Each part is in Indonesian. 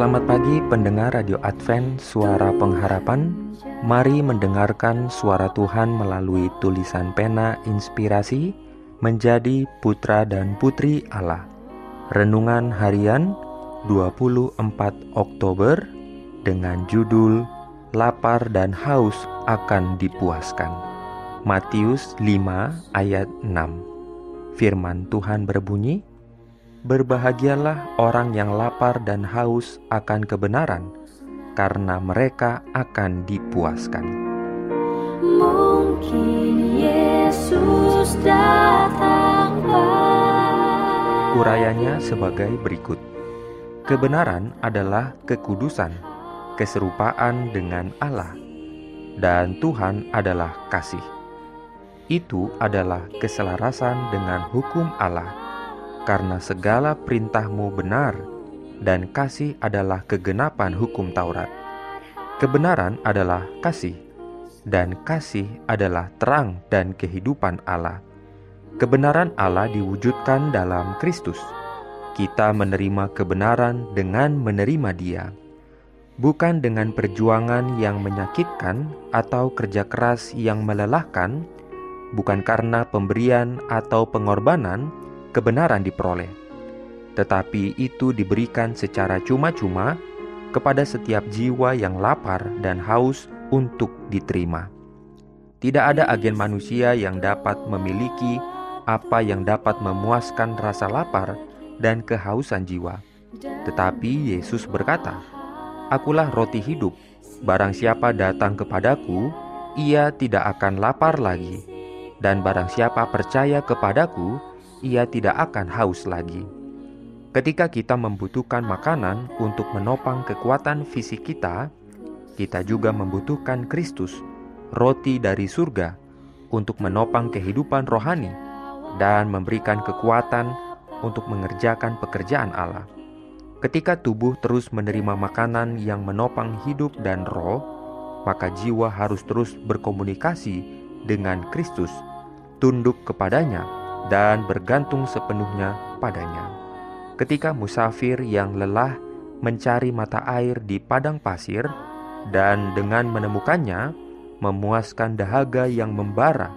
Selamat pagi pendengar Radio Advent Suara Pengharapan. Mari mendengarkan suara Tuhan melalui tulisan pena inspirasi Menjadi putra dan putri Allah. Renungan harian 24 Oktober Dengan judul Lapar dan haus akan dipuaskan. Matius 5 ayat 6 Firman Tuhan berbunyi Berbahagialah orang yang lapar dan haus akan kebenaran, karena mereka akan dipuaskan. Mungkin Yesus datang Urayanya sebagai berikut: kebenaran adalah kekudusan, keserupaan dengan Allah, dan Tuhan adalah kasih. Itu adalah keselarasan dengan hukum Allah karena segala perintahmu benar, dan kasih adalah kegenapan hukum Taurat. Kebenaran adalah kasih, dan kasih adalah terang dan kehidupan Allah. Kebenaran Allah diwujudkan dalam Kristus. Kita menerima kebenaran dengan menerima Dia, bukan dengan perjuangan yang menyakitkan atau kerja keras yang melelahkan, bukan karena pemberian atau pengorbanan kebenaran diperoleh, tetapi itu diberikan secara cuma-cuma kepada setiap jiwa yang lapar dan haus untuk diterima. Tidak ada agen manusia yang dapat memiliki apa yang dapat memuaskan rasa lapar dan kehausan jiwa. Tetapi Yesus berkata, "Akulah roti hidup. Barang siapa datang kepadaku, ia tidak akan lapar lagi, dan barang siapa percaya kepadaku, ia tidak akan haus lagi. Ketika kita membutuhkan makanan untuk menopang kekuatan fisik kita, kita juga membutuhkan Kristus, roti dari surga, untuk menopang kehidupan rohani dan memberikan kekuatan untuk mengerjakan pekerjaan Allah. Ketika tubuh terus menerima makanan yang menopang hidup dan roh, maka jiwa harus terus berkomunikasi dengan Kristus, tunduk kepadanya, dan bergantung sepenuhnya padanya. Ketika musafir yang lelah mencari mata air di padang pasir dan dengan menemukannya memuaskan dahaga yang membara,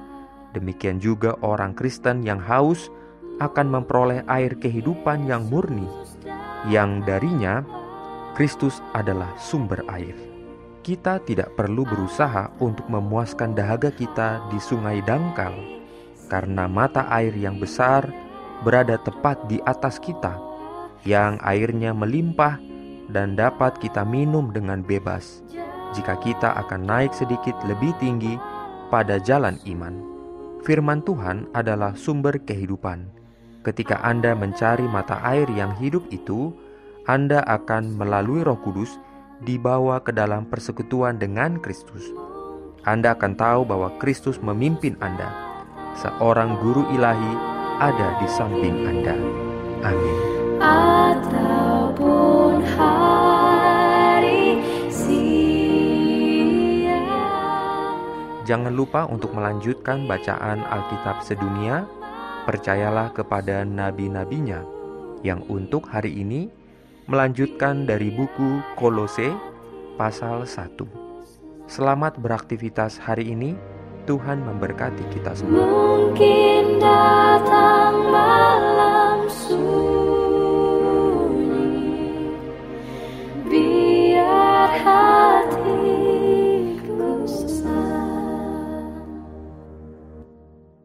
demikian juga orang Kristen yang haus akan memperoleh air kehidupan yang murni, yang darinya Kristus adalah sumber air. Kita tidak perlu berusaha untuk memuaskan dahaga kita di sungai dangkal karena mata air yang besar berada tepat di atas kita, yang airnya melimpah dan dapat kita minum dengan bebas jika kita akan naik sedikit lebih tinggi pada jalan iman. Firman Tuhan adalah sumber kehidupan. Ketika Anda mencari mata air yang hidup itu, Anda akan melalui Roh Kudus dibawa ke dalam persekutuan dengan Kristus. Anda akan tahu bahwa Kristus memimpin Anda seorang guru ilahi ada di samping Anda. Amin. ataupun hari siang. Jangan lupa untuk melanjutkan bacaan Alkitab sedunia. Percayalah kepada nabi-nabinya yang untuk hari ini melanjutkan dari buku Kolose pasal 1. Selamat beraktivitas hari ini. Tuhan memberkati kita semua. Mungkin datang malam.